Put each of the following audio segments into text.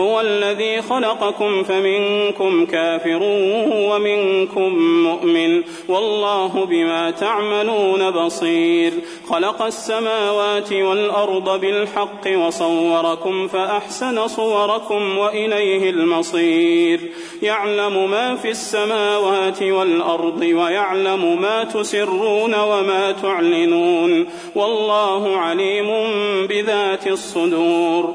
هو الذي خلقكم فمنكم كافر ومنكم مؤمن والله بما تعملون بصير. خلق السماوات والأرض بالحق وصوركم فأحسن صوركم وإليه المصير. يعلم ما في السماوات والأرض ويعلم ما تسرون وما تعلنون. والله عليم بذات الصدور.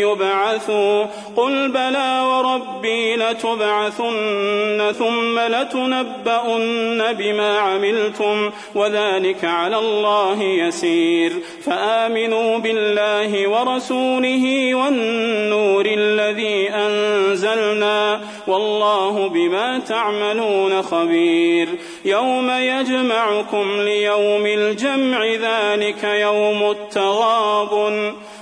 يبعثوا قل بلى وربي لتبعثن ثم لتنبؤن بما عملتم وذلك على الله يسير فآمنوا بالله ورسوله والنور الذي أنزلنا والله بما تعملون خبير يوم يجمعكم ليوم الجمع ذلك يوم التغابن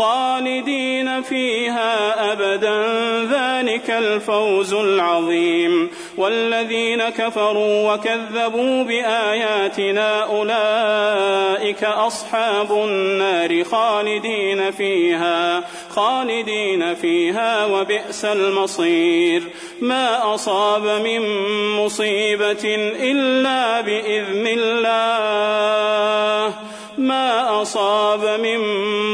خالدين فيها أبدا. ذلك الفوز العظيم. والذين كفروا وكذبوا بآياتنا أولئك أصحاب النار خالدين فيها خالدين فيها وبئس المصير. ما أصاب من مصيبة إلا بإذن الله. أصاب من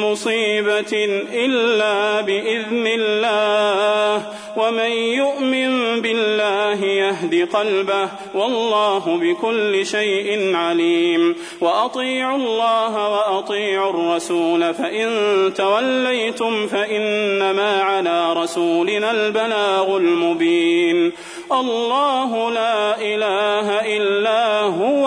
مصيبة إلا بإذن الله. ومن يؤمن بالله يهد قلبه والله بكل شيء عليم. وأطيعوا الله وأطيعوا الرسول فإن توليتم فإنما على رسولنا البلاغ المبين. الله لا إله إلا هو